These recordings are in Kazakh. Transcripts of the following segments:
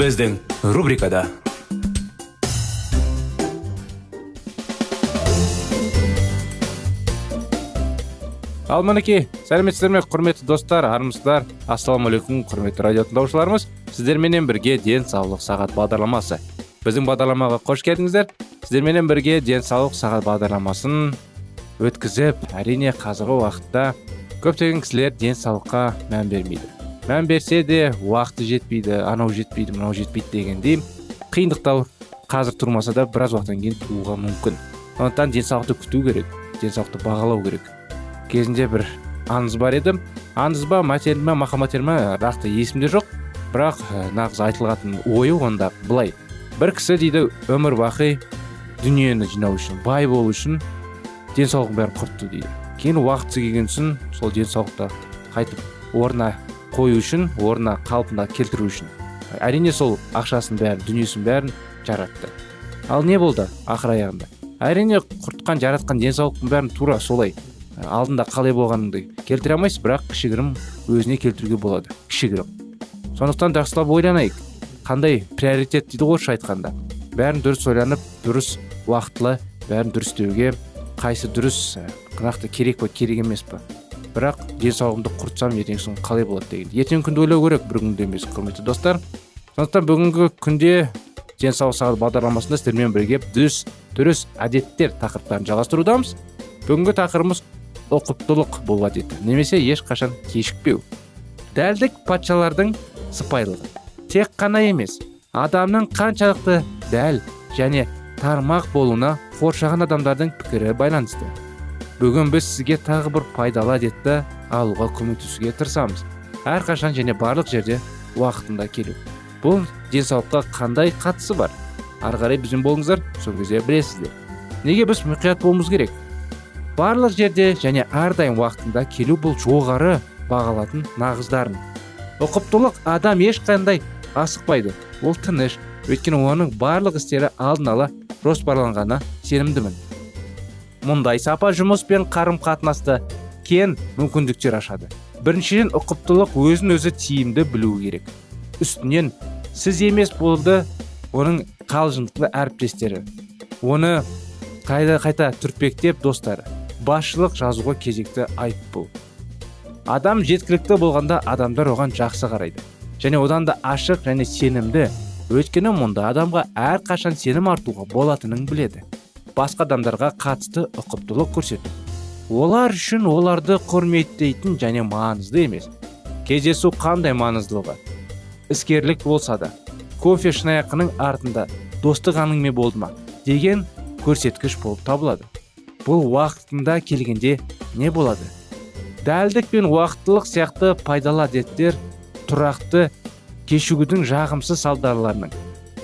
Біздің рубрикада ал мінекей сәлеметсіздер ме құрметті достар армысыздар? Ассалаумағалейкум құрметті радио тыңдаушыларымыз. Сіздерменен бірге денсаулық сағат бағдарламасы. Біздің бағдарламаға қош келдіңіздер. Сіздерменен бірге денсаулық сағат бағдарламасын өткізіп әрине қазіргі уақытта көптеген кісілер денсаулыққа мән бермейді. Мән берсе де уақыты жетпейді анау жетпейді мынау жетпейді дегендей қиындықтар қазір тұрмаса да біраз уақыттан кейін тууға мүмкін. Сондықтан денсаулықты күту керек денсаулықты бағалау керек. Кезінде бір аңыз бар еді. Аңыз ба материал ма мақал ма нақты есімде жоқ. Бірақ нағыз айтылған ойы онда былай. Бір кісі дейді өмір бақи дүниені жинау үшін бай болу үшін денсаулығын бәрін құртты дейді. Кейін уақыты келген соң сол денсаулықты қайтып орнына қою үшін орнына қалпына келтіру үшін. Әрине сол ақшасын бәрін дүниесін бәрін жаратты. Ал не болды ақыр аяғында? Әрине құртқан жаратқан денсаулықтың бәрін тура солай алдында қалай болғаныңды келтіре алмайсыз бірақ кішігірім өзіне келтіруге болады. Кішігірім. Сондықтан жақсылап ойланайық. Қандай приоритет дейді орысша айтқанда. Бәрін дұрыс ойланып дұрыс уақытылы бәрін дұрыс істеуге қайсы дұрыс нақты керек па керек емес па бірақ денсаулығымды құртсам ертең соң қалай болады деген. Ертеңгі күнді ойлау керек бір күнді емес құрметті достар. Сондықтан бүгінгі күнде денсаулық сағат бағдарламасында сіздермен бірге дұрыс дұрыс әдеттер тақырыптарын жалғастырудамыз. Бүгінгі тақырыбымыз ұқыптылық бұл әдеті. Немесе ешқашан кешікпеу. Дәлдік патшалардың сыпайылығы. Тек қана емес адамның қаншалықты дәл және тармақ болуына қоршаған адамдардың пікірі байланысты. Бүгін біз сізге тағы бір пайдалы әдетті алуға көмектесуге тырысамыз. Әрқашан және барлық жерде уақытында келу. Бұл денсаулыққа қандай қатысы бар? Ары қарай бізбен болыңыздар сол кезде білесіздер. Неге біз мұқият болуымыз керек? Барлық жерде және әрдайым уақытында келу бұл жоғары бағалатын нағыз ұқыптылық адам ешқандай асықпайды. Ол тыныш өйткені оның барлық істері алдын ала жоспарланғанына сенімдімін. Мұндай сапа жұмыс пен қарым қатынасты кен мүмкіндіктер ашады. Біріншіден ұқыптылық өзін өзі тиімді білуі керек. Үстінен сіз емес болды оның қалжыңдықты әріптестері. Оны қайта қайта түртпектеп достары. Басшылық жазуға кезекті айыппұл адам жеткілікті болғанда адамдар оған жақсы қарайды. Және одан да ашық және сенімді. Өйткені мұнда адамға әрқашан сенім артуға болатынын біледі. Басқа адамдарға қатысты ұқыптылық көрсету. Олар үшін оларды құрметтейтін және маңызды емес. Кездесу қандай маңыздылығы? Іскерлік болса да кофе шынаяқының артында достық әңгіме болды ма? деген көрсеткіш болып табылады. Бұл уақытында келгенде не болады? Дәлдік пен уақыттылық сияқты пайдалы әдеттер тұрақты кешігудің жағымсыз салдарларының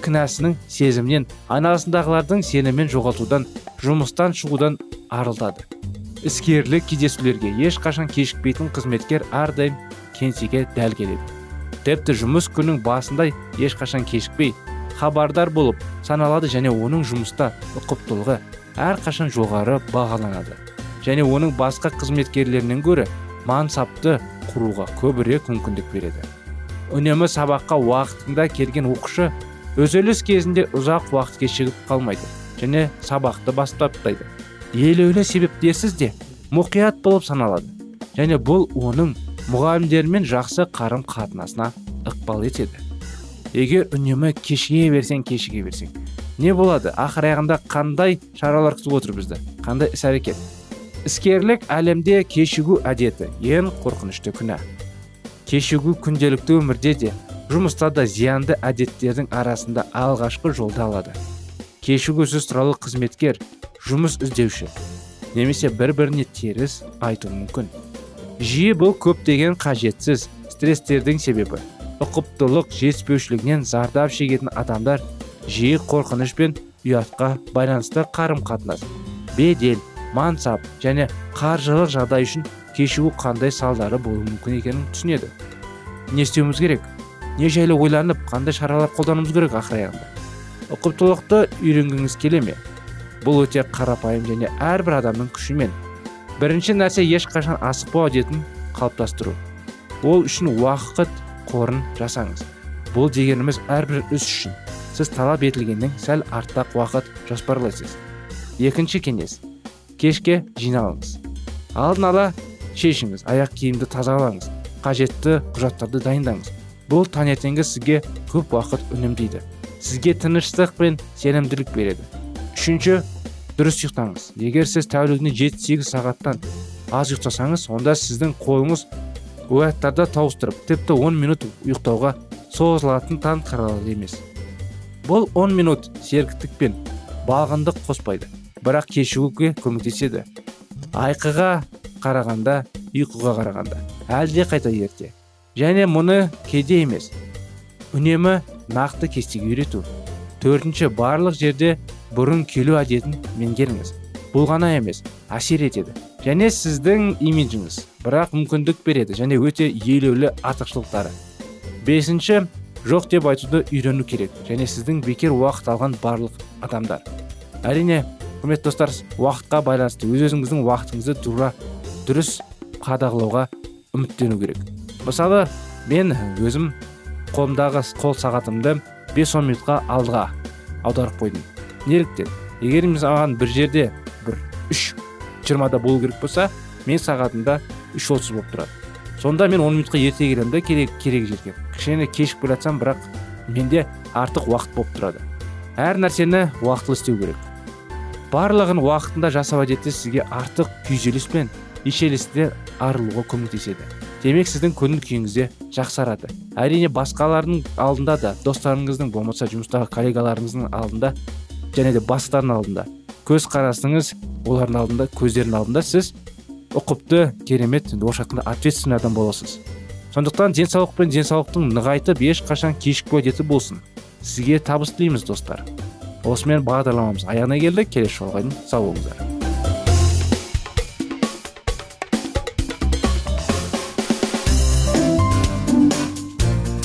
кінәсінің сезімнен айналасындағылардың сенімін жоғалтудан жұмыстан шығудан арылтады. Іскерлік кездесулерге ешқашан кешікпейтін қызметкер әрдайым кеңсеге дәл келеді. Тіпті жұмыс күннің басында ешқашан кешікпей хабардар болып саналады және оның жұмыста ұқыптылығы әрқашан жоғары бағаланады. Және оның басқа қызметкерлерінен гөрі мансапты құруға көбірек мүмкіндік береді. Үнемі сабаққа уақытында келген оқушы өзеліс кезінде ұзақ уақыт кешігіп қалмайды және сабақты бастаптайды елеулі себептерсіз де мұқият болып саналады. Және бұл оның мұғалімдермен жақсы қарым қатынасына ықпал етеді. Егер үнемі кешіге берсең кешіге берсең. Не болады? Ақыр аяғында қандай шаралар күтіп отыр бізді? Қандай іс әрекет іскерлік әлемде кешігу әдеті ең қорқынышты күнә. Кешігу күнделікті өмірде де жұмыста да зиянды әдеттердің арасында алғашқы жолды алады. Кешігусіз туралы қызметкер жұмыс іздеуші. Немесе бір біріне теріс айтуы мүмкін. Жиі бұл көптеген қажетсіз стресстердің себебі. Ұқыптылық жетіспеушілігінен зардап шегетін адамдар жиі қорқыныш пен ұятқа байланысты қарым қатынас бедел мансап және қаржылық жағдай үшін кешігу қандай салдары болуы мүмкін екенін түсінеді. Не істеуіміз керек? Не жайлы ойланып қандай шаралар қолдануымыз керек ақыр аяғында ұқыптылықты үйренгіңіз келе ме? Бұл өте қарапайым және әрбір адамның күшімен. Бірінші нәрсе ешқашан асықпау әдетін қалыптастыру. Ол үшін уақыт қорын жасаңыз. Бұл дегеніміз әрбір іс үшін. Сіз талап етілгеннен сәл артық уақыт жоспарлайсыз. Екінші кеңес. Кешке жиналыңыз. Алдын ала шешіңіз аяқ киімді тазалаңыз қажетті құжаттарды дайындаңыз. Бұл таңертеңгі сізге көп уақыт үнемдейді. Сізге тыныштық пен сенімділік береді. Үшінші дұрыс ұйықтаңыз. Егер сіз тәулігіне жеті сегіз сағаттан аз ұйықтасаңыз онда сіздің қолыңыз ояттарда тауыстырып тіпті 10 минут ұйықтауға созылатын таң қаралы емес. Бұл 10 минут серіктік пен балғындық қоспайды бірақ кешігуге көмектеседі. Айқыға қарағанда ұйқыға қарағанда. Әлде қайта ерте. Және мұны кейде емес үнемі нақты кестеге үйрету. Төртінші барлық жерде бұрын келу әдетін меңгеріңіз. Бұл ғана емес әсер етеді. Және сіздің имиджіңіз бірақ мүмкіндік береді және өте елеулі артықшылықтары. Бесінші жоқ деп айтуды үйрену керек және сіздің бекер уақыт алған барлық адамдар. Әрине құрметті достар уақытқа байланысты өз өзіңіздің уақытыңызды тура дұрыс қадағалауға үміттену керек. Мысалы мен өзім қолымдағы қол сағатымды 5-10 минутқа алдыға аударып қойдым. Неліктен? Егер маған бір жерде бір үш жиырмада болу керек болса мен сағатымда үш отыз болып тұрады. Сонда мен он минутқа ерте келемін да керек керек жерге. Кішкене кешігіп келе жатсам бірақ менде артық уақыт болып тұрады. Әр нәрсені уақытылы істеу керек. Барлығын уақытында жасау әдеті сізге артық күйзеліс пен ешелістен арылуға көмектеседі. Демек сіздің көңіл күйіңіз де жақсарады. Әрине басқалардың алдында да достарыңыздың болмаса жұмыстағы коллегаларыңыздың алдында және де бастықтардың алдында көз қарасыңыз олардың алдында көздерінің алдында сіз ұқыпты керемет орысша айтқанда ответственный адам боласыз. Сондықтан денсаулық пен денсаулықтың нығайтып ешқашан кешікпеу әдеті болсын. Сізге табыс тілейміз достар. Осымен бағдарламамыз аяғына келді. Келесі жолға дейін сау болыңыздар.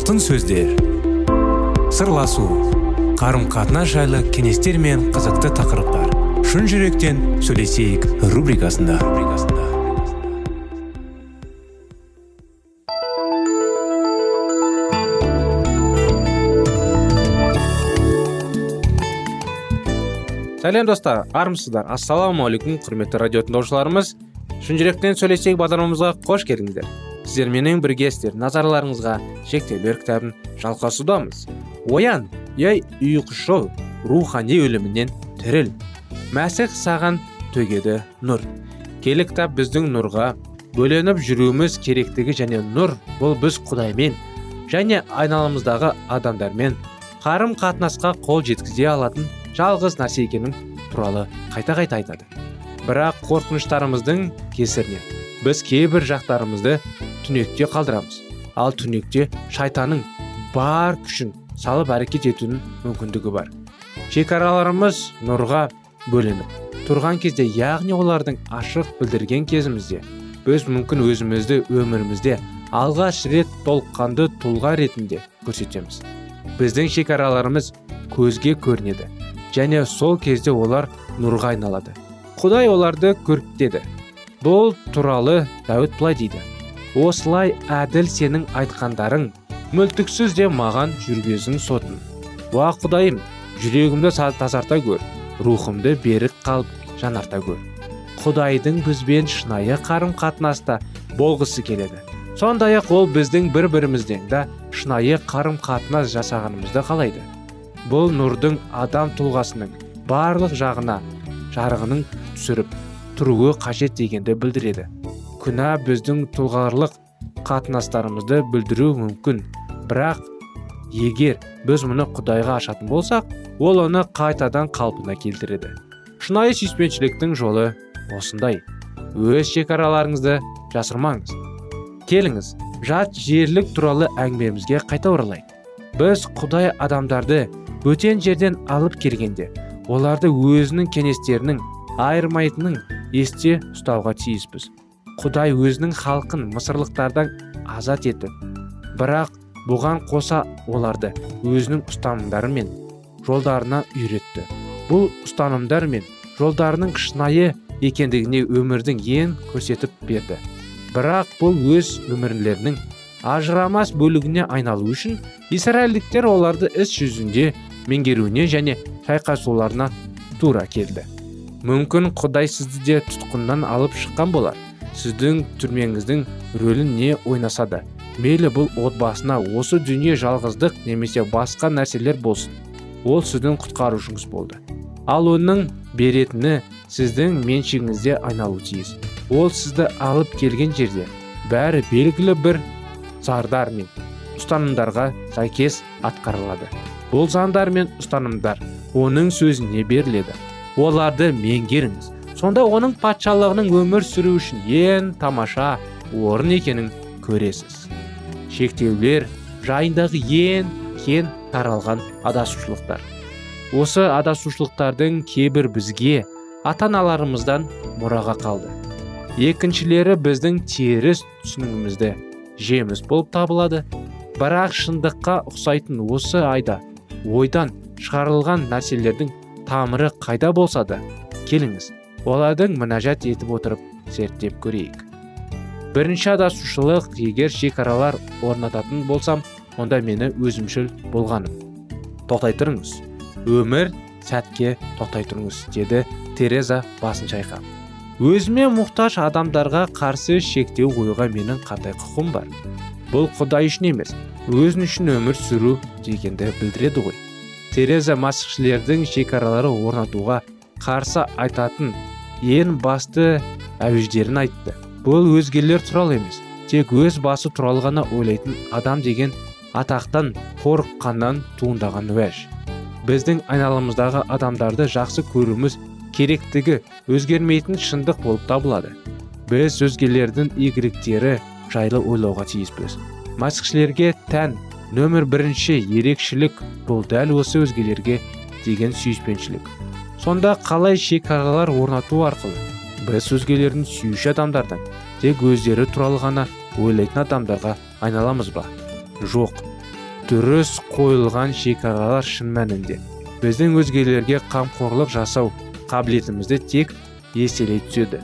Алтын сөздер. Сырласу қарым қатынас жайлы кеңестер мен қызықты тақырыптар. Шын жүректен сөйлесейік рубрикасында. Сәлем достар. Армысыздар. Ассалаумағалейкум құрметті радио тыңдаушыларымыз. Шын жүректен сөйлесейік бағдарламамызға қош келдіңдер сіздерменен біргесіздер назарларыңызға шектеулер кітабын жалғасудамыз. Оян ей ұйқышыл рухани өлімінен тіріл. Мәсіх саған төгеді нұр. Келі кітап біздің нұрға бөленіп жүруіміз керектігі және нұр бұл біз құдаймен және айналамыздағы адамдармен қарым қатынасқа қол жеткізе алатын жалғыз нәрсе екенін туралы қайта қайта айтады. Бірақ қорқыныштарымыздың кесірінен біз кейбір жақтарымызды түнекте қалдырамыз. Ал түнекте шайтанның бар күшін салып әрекет етуінің мүмкіндігі бар. Шекараларымыз нұрға бөленіп тұрған кезде яғни олардың ашық білдірген кезімізде біз мүмкін өзімізді өмірімізде алғаш рет толыққанды тұлға ретінде көрсетеміз. Біздің шекараларымыз көзге көрінеді және сол кезде олар нұрға айналады. Құдай оларды көріктеді. Бұл туралы дәуіт былай дейді. Осылай әділ сенің айтқандарың мүлтіксіз де маған жүргезің сотын уа құдайым жүрегімді тазарта көр рухымды берік қалып жанарта көр құдайдың бізбен шынайы қарым қатынаста болғысы келеді. Сондай ақ ол біздің бір бірімізден да шынайы қарым қатынас жасағанымызды қалайды. Бұл нұрдың адам тұлғасының барлық жағына жарығының түсіріп тұруы қажет дегенді білдіреді. Күнә біздің тұлғарлық қатынастарымызды білдіру мүмкін. Бірақ егер біз мұны құдайға ашатын болсақ ол оны қайтадан қалпына келтіреді. Шынайы сүйіспеншіліктің жолы осындай. Өз шекараларыңызды жасырмаңыз. Келіңіз жат жерлік туралы әңгімемізге қайта оралайық. Біз құдай адамдарды бөтен жерден алып келгенде оларды өзінің кеңестерінің айырмайтынын есте ұстауға тиіспіз. Құдай өзінің халқын мысырлықтардан азат етіп бірақ бұған қоса оларды өзінің ұстанымдары мен жолдарына үйретті. Бұл ұстанымдар мен жолдарының шынайы екендігіне өмірдің ең көрсетіп берді. Бірақ бұл өз өмірлерінің ажырамас бөлігіне айналу үшін израильдіктер оларды іс жүзінде меңгеруіне және шайқасуларына тура келді. Мүмкін құдай сізді де тұтқыннан алып шыққан болар. Сіздің түрмеңіздің рөлін не ойнаса да мейлі бұл отбасына осы дүние жалғыздық немесе басқа нәрселер болсын. Ол сіздің құтқарушыңыз болды. Ал оның беретіні сіздің меншігіңізде айналу тиіс. Ол сізді алып келген жерде бәрі белгілі бір зардар мен ұстанымдарға сәйкес атқарылады. Бұл заңдар мен ұстанымдар оның сөзіне беріледі. Оларды меңгеріңіз. Сонда оның патшалығының өмір сүру үшін ең тамаша орын екенін көресіз. Шектеулер жайындағы ең кен таралған адасушылықтар. Осы адасушылықтардың кейбір бізге ата аналарымыздан мұраға қалды. Екіншілері біздің теріс түсінігімізді жеміс болып табылады. Бірақ шындыққа ұқсайтын осы айда ойдан шығарылған нәрселердің тамыры қайда болса да келіңіз. Олардың мінәжат етіп отырып зерттеп көрейік. Бірінші адасушылық егер шекаралар орнататын болсам онда мені өзімшіл болғаным. Тоқтай тұрыңыз. Өмір сәтке тоқтай тұрыңыз деді тереза басын шайқап. Өзіме мұқтаж адамдарға қарсы шектеу қоюға менің қандай құқым бар? Бұл құдай үшін емес өзін үшін өмір сүру дегенді білдіреді ғой. Тереза масқішілердің шекаралары орнатуға қарсы айтатын ең басты әуеждерін айтты. Бұл өзгелер туралы емес тек өз басы туралы ғана ойлайтын адам деген атақтан қорыққаннан туындаған уәж. Біздің айналамыздағы адамдарды жақсы көруіміз керектігі өзгермейтін шындық болып табылады. Біз өзгелердің игіліктері жайлы ойлауға тиіспіз. Масқішілерге тән нөмір бірінші ерекшілік бұл дәл осы өзгелерге деген сүйіспеншілік. Сонда қалай шекаралар орнату арқылы біз өзгелердің сүйуші адамдардан тек өздері туралы ғана ойлайтын адамдарға айналамыз ба? Жоқ. Дұрыс қойылған шекаралар шын мәнінде. Біздің өзгелерге қамқорлық жасау қабілетімізді тек еселей түседі.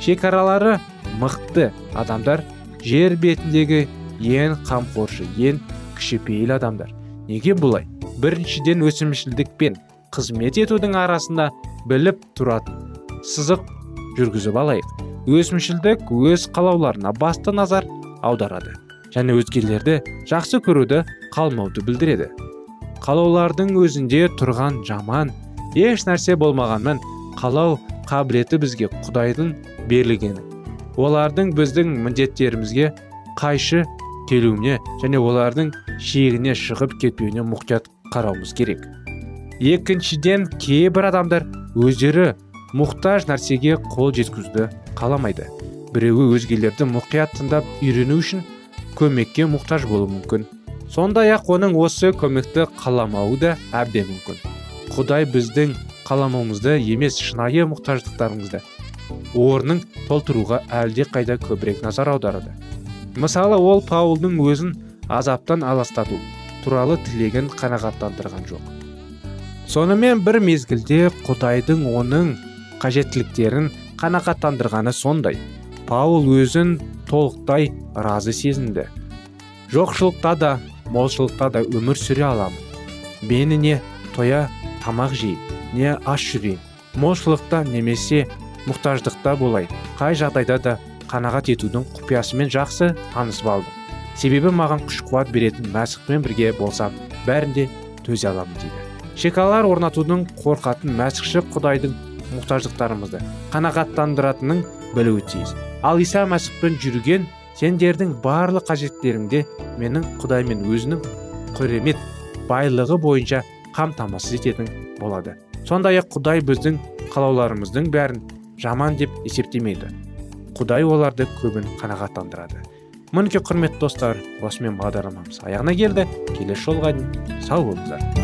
Шекаралары мықты адамдар жер бетіндегі ең қамқоршы ең кішіпейіл адамдар. Неге бұлай? Біріншіден өсімшілдік пен қызмет етудің арасында біліп тұратын сызық жүргізіп алайық. Өсімшілдік өз қалауларына басты назар аударады және өзгелерді жақсы көруді қалмауды білдіреді. Қалаулардың өзінде тұрған жаман еш нәрсе болмағанмен қалау қабілеті бізге құдайдың берілгені олардың біздің міндеттерімізге қайшы келуіне және олардың шегіне шығып кетпеуіне мұқият қарауымыз керек. Екіншіден кейбір адамдар өздері мұқтаж нәрсеге қол жеткізуді қаламайды. Біреуі өзгелерді мұқият тыңдап үйрену үшін көмекке мұқтаж болуы мүмкін. Сондай ақ оның осы көмекті қаламауы да әбден мүмкін. Құдай біздің қаламауымызды емес шынайы мұқтаждықтарымызды орнын толтыруға әлде қайда көбірек назар аударады. Мысалы ол паулдың өзін азаптан аластату туралы тілегін қанағаттандырған жоқ. Сонымен бір мезгілде құдайдың оның қажеттіліктерін қанағаттандырғаны сондай. Паул өзін толықтай разы сезінді. Жоқшылықта да молшылықта да өмір сүре аламын. Мені не тоя тамақ жейін не аш жүрейін молшылықта немесе мұқтаждықта болайын қай жағдайда да қанағат етудің құпиясымен жақсы танысып алдым. Себебі маған күш қуат беретін мәсіхпен бірге болсам бәрінде төзе аламын дейді шекаралар орнатудың қорқатын мәсіхші құдайдың мұқтаждықтарымызды қанағаттандыратынын білуі тиіс. Ал иса мәсіхпен жүрген сендердің барлық қажеттеріңде менің құдаймен өзінің құремет байлығы бойынша қамтамасыз ететін болады. Сондай ақ құдай біздің қалауларымыздың бәрін жаман деп есептемейді. Құдай оларды көбін қанағаттандырады. Мінекей құрметті достар осымен бағдарламамыз аяғына келді. Келесі жолға дейін сау болыңыздар.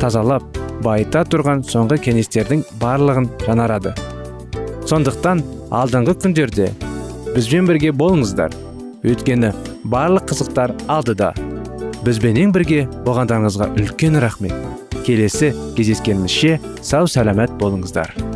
тазалап байыта тұрған соңғы кеңестердің барлығын жанарады. сондықтан алдыңғы күндерде бізбен бірге болыңыздар. Өйткені барлық қызықтар алдыда. Бізбенен бірге болғандарыңызға үлкен рахмет. Келесі кездескенімізше сау сәлемет болыңыздар.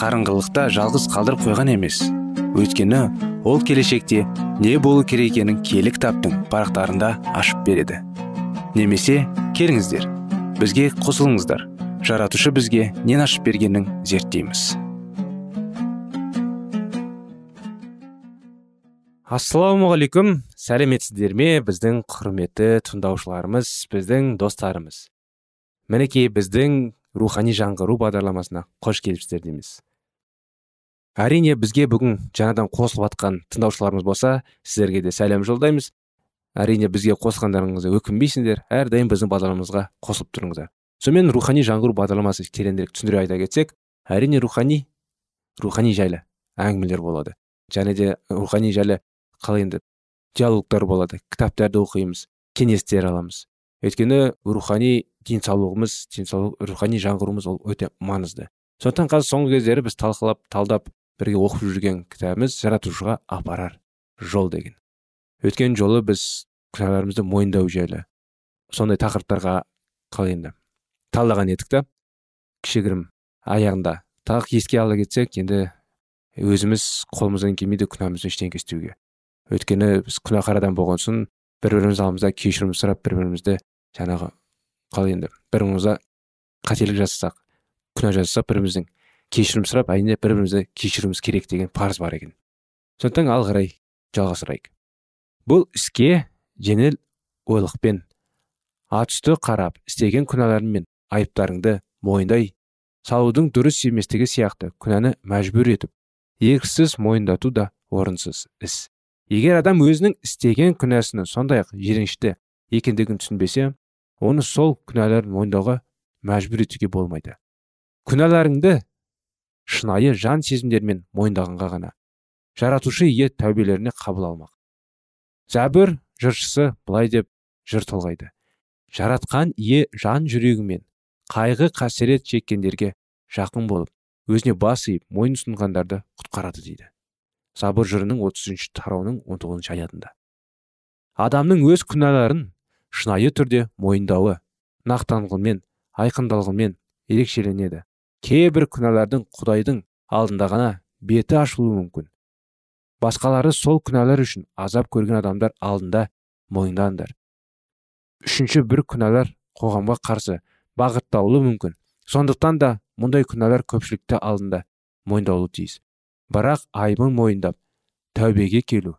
қарыңғылықта жалғыз қалдырып қойған емес. Өйткені ол келешекте не болу керек екенін кітаптың парақтарында ашып береді. Немесе келіңіздер бізге қосылыңыздар. Жаратушы бізге нен ашып бергенін зерттейміз. Ассалаумағалейкум. Сәлеметсіздер ме? Біздің құрметті тыңдаушыларымыз біздің достарымыз. Мінекей біздің рухани жаңғыру бағдарламасына қош келіпсіздер дейміз. Әрине бізге бүгін жаңадан қосылып жатқан тыңдаушыларымыз болса сіздерге де сәлем жолдаймыз. Әрине бізге қосқандарыңызға өкінбейсіңдер әрдайым біздің бағдарламамызға қосылып тұрыңыздар. Сонымен рухани жаңғыру бағдарламасы тереңірек түсіндіре айта кетсек әрине рухани рухани жайлы әңгімелер болады. Және де рухани жайлы қалай енді диалогтар болады кітаптарды оқимыз кеңестер аламыз. Өйткені рухани денсаулығымыз денсаулық рухани жаңғыруымыз ол өте маңызды. Сондықтан қазір соңғы кездері біз талқылап талдап бірге оқып жүрген кітабымыз жаратушыға апарар жол деген. Өткен жолы біз күнәларымызды мойындау жайлы сондай тақырыптарға қалай енді талдаған едік та. Кішігірім аяғында тағы еске ала кетсек енді өзіміз қолымыздан келмейді күнәмізді ештеңке істеуге. Өйткені біз күнәһар адам болған соң бір біріміз алдымызда кешірім сұрап бір бірімізді жаңағы қалай енді бір бірімізге қателік жасасақ күнә жасасақ бір бірімізден кешірім сұрап әрине бір бірімізді кешіруіміз керек деген парыз бар екен. Сондықтан ары қарай жалғастырайық. Бұл іске жеңіл ойлықпен атүсті қарап істеген күнәларың мен айыптарыңды мойындай салудың дұрыс еместігі сияқты күнәні мәжбүр етіп еріксіз мойындату да орынсыз іс. Егер адам өзінің істеген күнәсінің сондай ақ жиренішті екендігін түсінбесе оны сол күнәларын мойындауға мәжбүр етуге болмайды. Күнәларыңды шынайы жан сезімдермен мойындағанға ғана. Жаратушы ие тәубелеріне қабыл алмақ. Зәбір жыршысы былай деп жыр толғайды. Жаратқан ие жан жүрегімен қайғы қасірет шеккендерге жақын болып өзіне бас иіп мойын ұсынғандарды құтқарады дейді. Забыр жырының 33 тарауының 19 аятында. Адамның өз күнәларын шынайы түрде мойындауы нақтанғылмен айқындалғымен ерекшеленеді. Кейбір күнәлардың құдайдың алдында ғана беті ашылуы мүмкін. Басқалары сол күнәлар үшін азап көрген адамдар алдында мойындаңдар. Үшінші бір күнәлар қоғамға қарсы бағыттаулы мүмкін. Сондықтан да мұндай күнәлар көпшілікті алдында мойындалуы тиіс. Бірақ айыбын мойындап тәубеге келу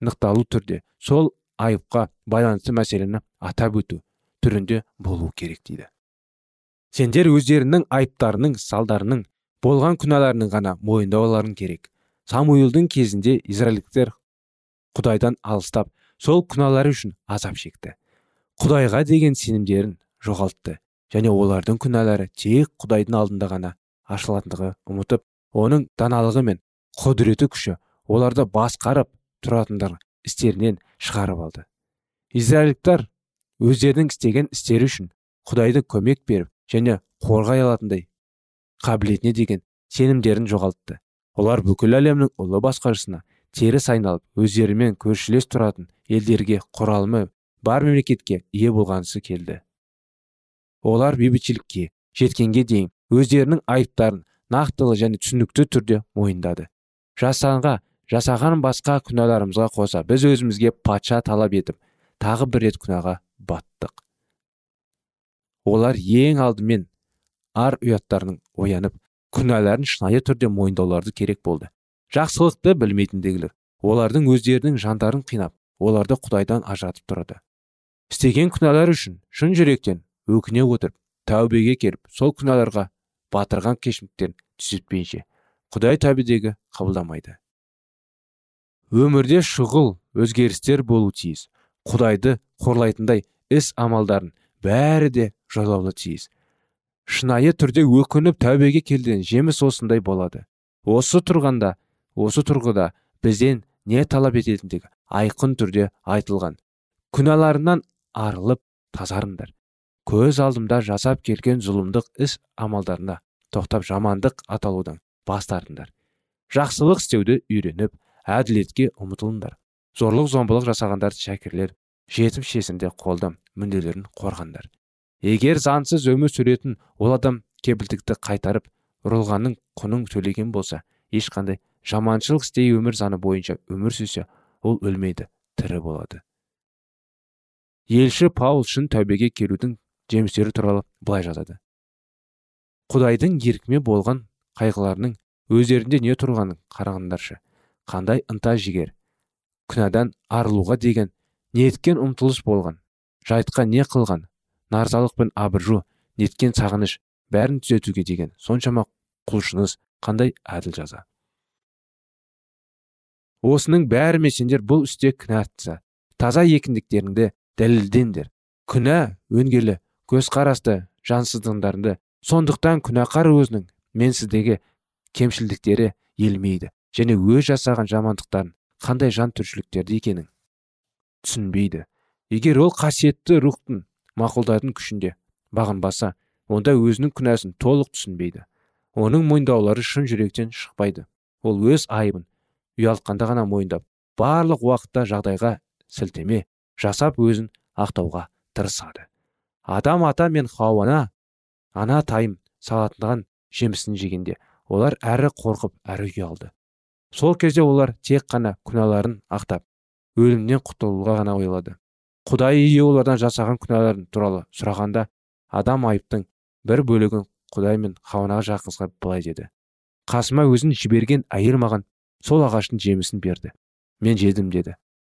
нықталу түрде сол айыпқа байланысты мәселені атап өту түрінде болу керек дейді. Сендер өздерінің айыптарының салдарының болған күнәларының ғана мойындауларың керек. Самуилдың кезінде израильдіктер құдайдан алыстап сол күнәлары үшін азап шекті. Құдайға деген сенімдерін жоғалтты және олардың күнәлары тек құдайдың алдында ғана ашылатындығы ұмытып оның даналығы мен құдіреті күші оларды басқарып тұратындар істерінен шығарып алды. Израильдіктер өздерінің істеген істері үшін құдайды көмек беріп және қорғай алатындай қабілетіне деген сенімдерін жоғалтты. Олар бүкіл әлемнің ұлы басқаршысына теріс айналып өздерімен көршілес тұратын елдерге құралымы бар мемлекетке ие болғанысы келді. Олар бейбітшілікке жеткенге дейін өздерінің айыптарын нақтылы және түсінікті түрде мойындады. Жасанға жасаған басқа күнәларымызға қоса біз өзімізге патша талап етіп тағы бір рет күнәға баттық. Олар ең алдымен ар ұяттарының оянып күнәларын шынайы түрде мойындауларды керек болды. Жақсылықты білмейтіндегілер олардың өздерінің жандарын қинап оларды құдайдан ажыратып тұрады. Істеген күнәлар үшін шын жүректен өкіне отырып тәубеге келіп сол күнәларға батырған кешімдіктерін түзетпейінше құдай тәубедегі қабылдамайды. Өмірде шұғыл өзгерістер болу тиіс. Құдайды қорлайтындай іс амалдарын бәрі де жойлаулы тиіс. Шынайы түрде өкініп тәубеге келген жеміс осындай болады. Осы тұрғанда осы тұрғыда бізден не талап ететіндігі айқын түрде айтылған. Күнәларынан арылып тазарыңдар. Көз алдымда жасап келген зұлымдық іс амалдарына тоқтап жамандық аталудан бас тартыңдар. Жақсылық істеуді үйреніп әділетке ұмытылыңдар зорлық зомбылық жасағандар шәкірлер жетім шесінде қолды мүнделерін қорғандар егер заңсыз өмір сүретін ол адам кепілдікті қайтарып ұрылғанның құнын төлеген болса ешқандай жаманшылық істей өмір заңы бойынша өмір сүрсе ол өлмейді тірі болады. Елші паул шын тәубеге келудің жемістері туралы былай жазады. Құдайдың еркіме болған қайғыларының өздерінде не тұрғанын қарағандаршы қандай ынта жігер. Күнәдан арылуға деген неткен ұмтылыс болған жайтқа не қылған нарзалық пен абыржу неткен сағыныш бәрін түзетуге деген соншама құлшыныс қандай әділ жаза. Осының бәрімен сендер бұл істе кінәлісі таза екіндіктеріңді дәлелдеңдер. Күнә өңгелі көзқарасты жансыздықтарыңды сондықтан күнәқар өзінің менсіздігі кемшілдіктері елмейді және өз жасаған жамандықтарын қандай жан түршіліктерді екенін түсінбейді. Егер ол қасиетті рухтың мақұлдайтын күшінде. Бағынбаса онда өзінің күнәсін толық түсінбейді. Оның мойындаулары шын жүректен шықпайды. Ол өз айыбын ұялтқанда ғана мойындап барлық уақытта жағдайға сілтеме жасап өзін ақтауға тырысады. Адам ата мен хауана ана тайым салатынған жемісін жегенде олар әрі қорқып әрі ұялды. Сол кезде олар тек қана күнәларын ақтап өлімнен құтылуға ғана ойлады. Құдай ие олардан жасаған күнәларын туралы сұрағанда адам айыптың бір бөлігін құдай мен хауанаға жақынсқа былай деді. Қасыма өзін жіберген әйел маған сол ағаштың жемісін берді. Мен жедім деді.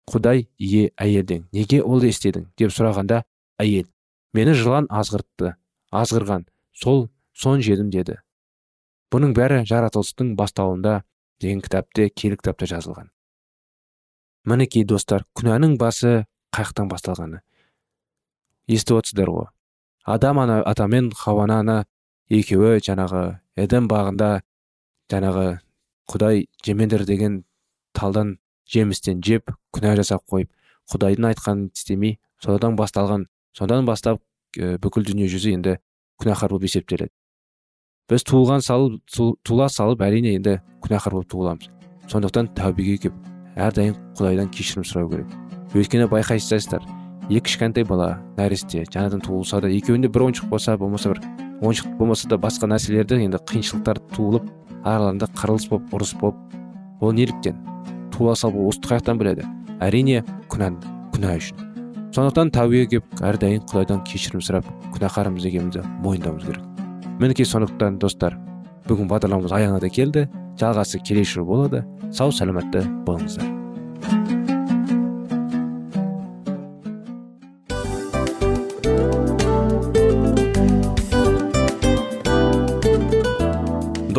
Құдай ие әйелден неге ол істедің? деп сұрағанда әйел мені жылан азғыртты азғырған сол сон жедім деді. Бұның бәрі жаратылыстың бастауында деген кітапте киелі кітапта жазылған. Мінекей достар күнәнің басы қаяқтан басталғаны. Естіп отырсыздар ғой. Адам ана ата мен хауана ана екеуі жаңағы эдем бағында жаңағы құдай жемеңдер деген талдан жемістен жеп күнә жасап қойып құдайдың айтқанын істемей содан басталған содан бастап бүкіл дүние жүзі енді күнәһар болып есептеледі. Біз туылған салып тула салып әрине енді күнәһар болып туыламыз. Сондықтан тәубеге келіп әрдайым құдайдан кешірім сұрау керек. Өйткені байқайсыздар. Екі кішкентай бала нәресте жаңадан туылса да екеуінде бір ойыншық болса болмаса бір ойыншық болмаса да басқа нәрселерді енді қиыншылықтар туылып араларында қырылыс болып ұрыс болып ол неліктен? Туыла салып осы қаяқтан біледі. Әрине күнә күнә үшін. Сондықтан тәубеге келіп әрдайым құдайдан кешірім сұрап күнәһармыз екенімізді мойындауымыз керек. Мінекей сондықтан достар бүгін бағдарламамыз аяғына да келді. Жалғасы келесі жолы болады. Сау саламатты болыңыздар.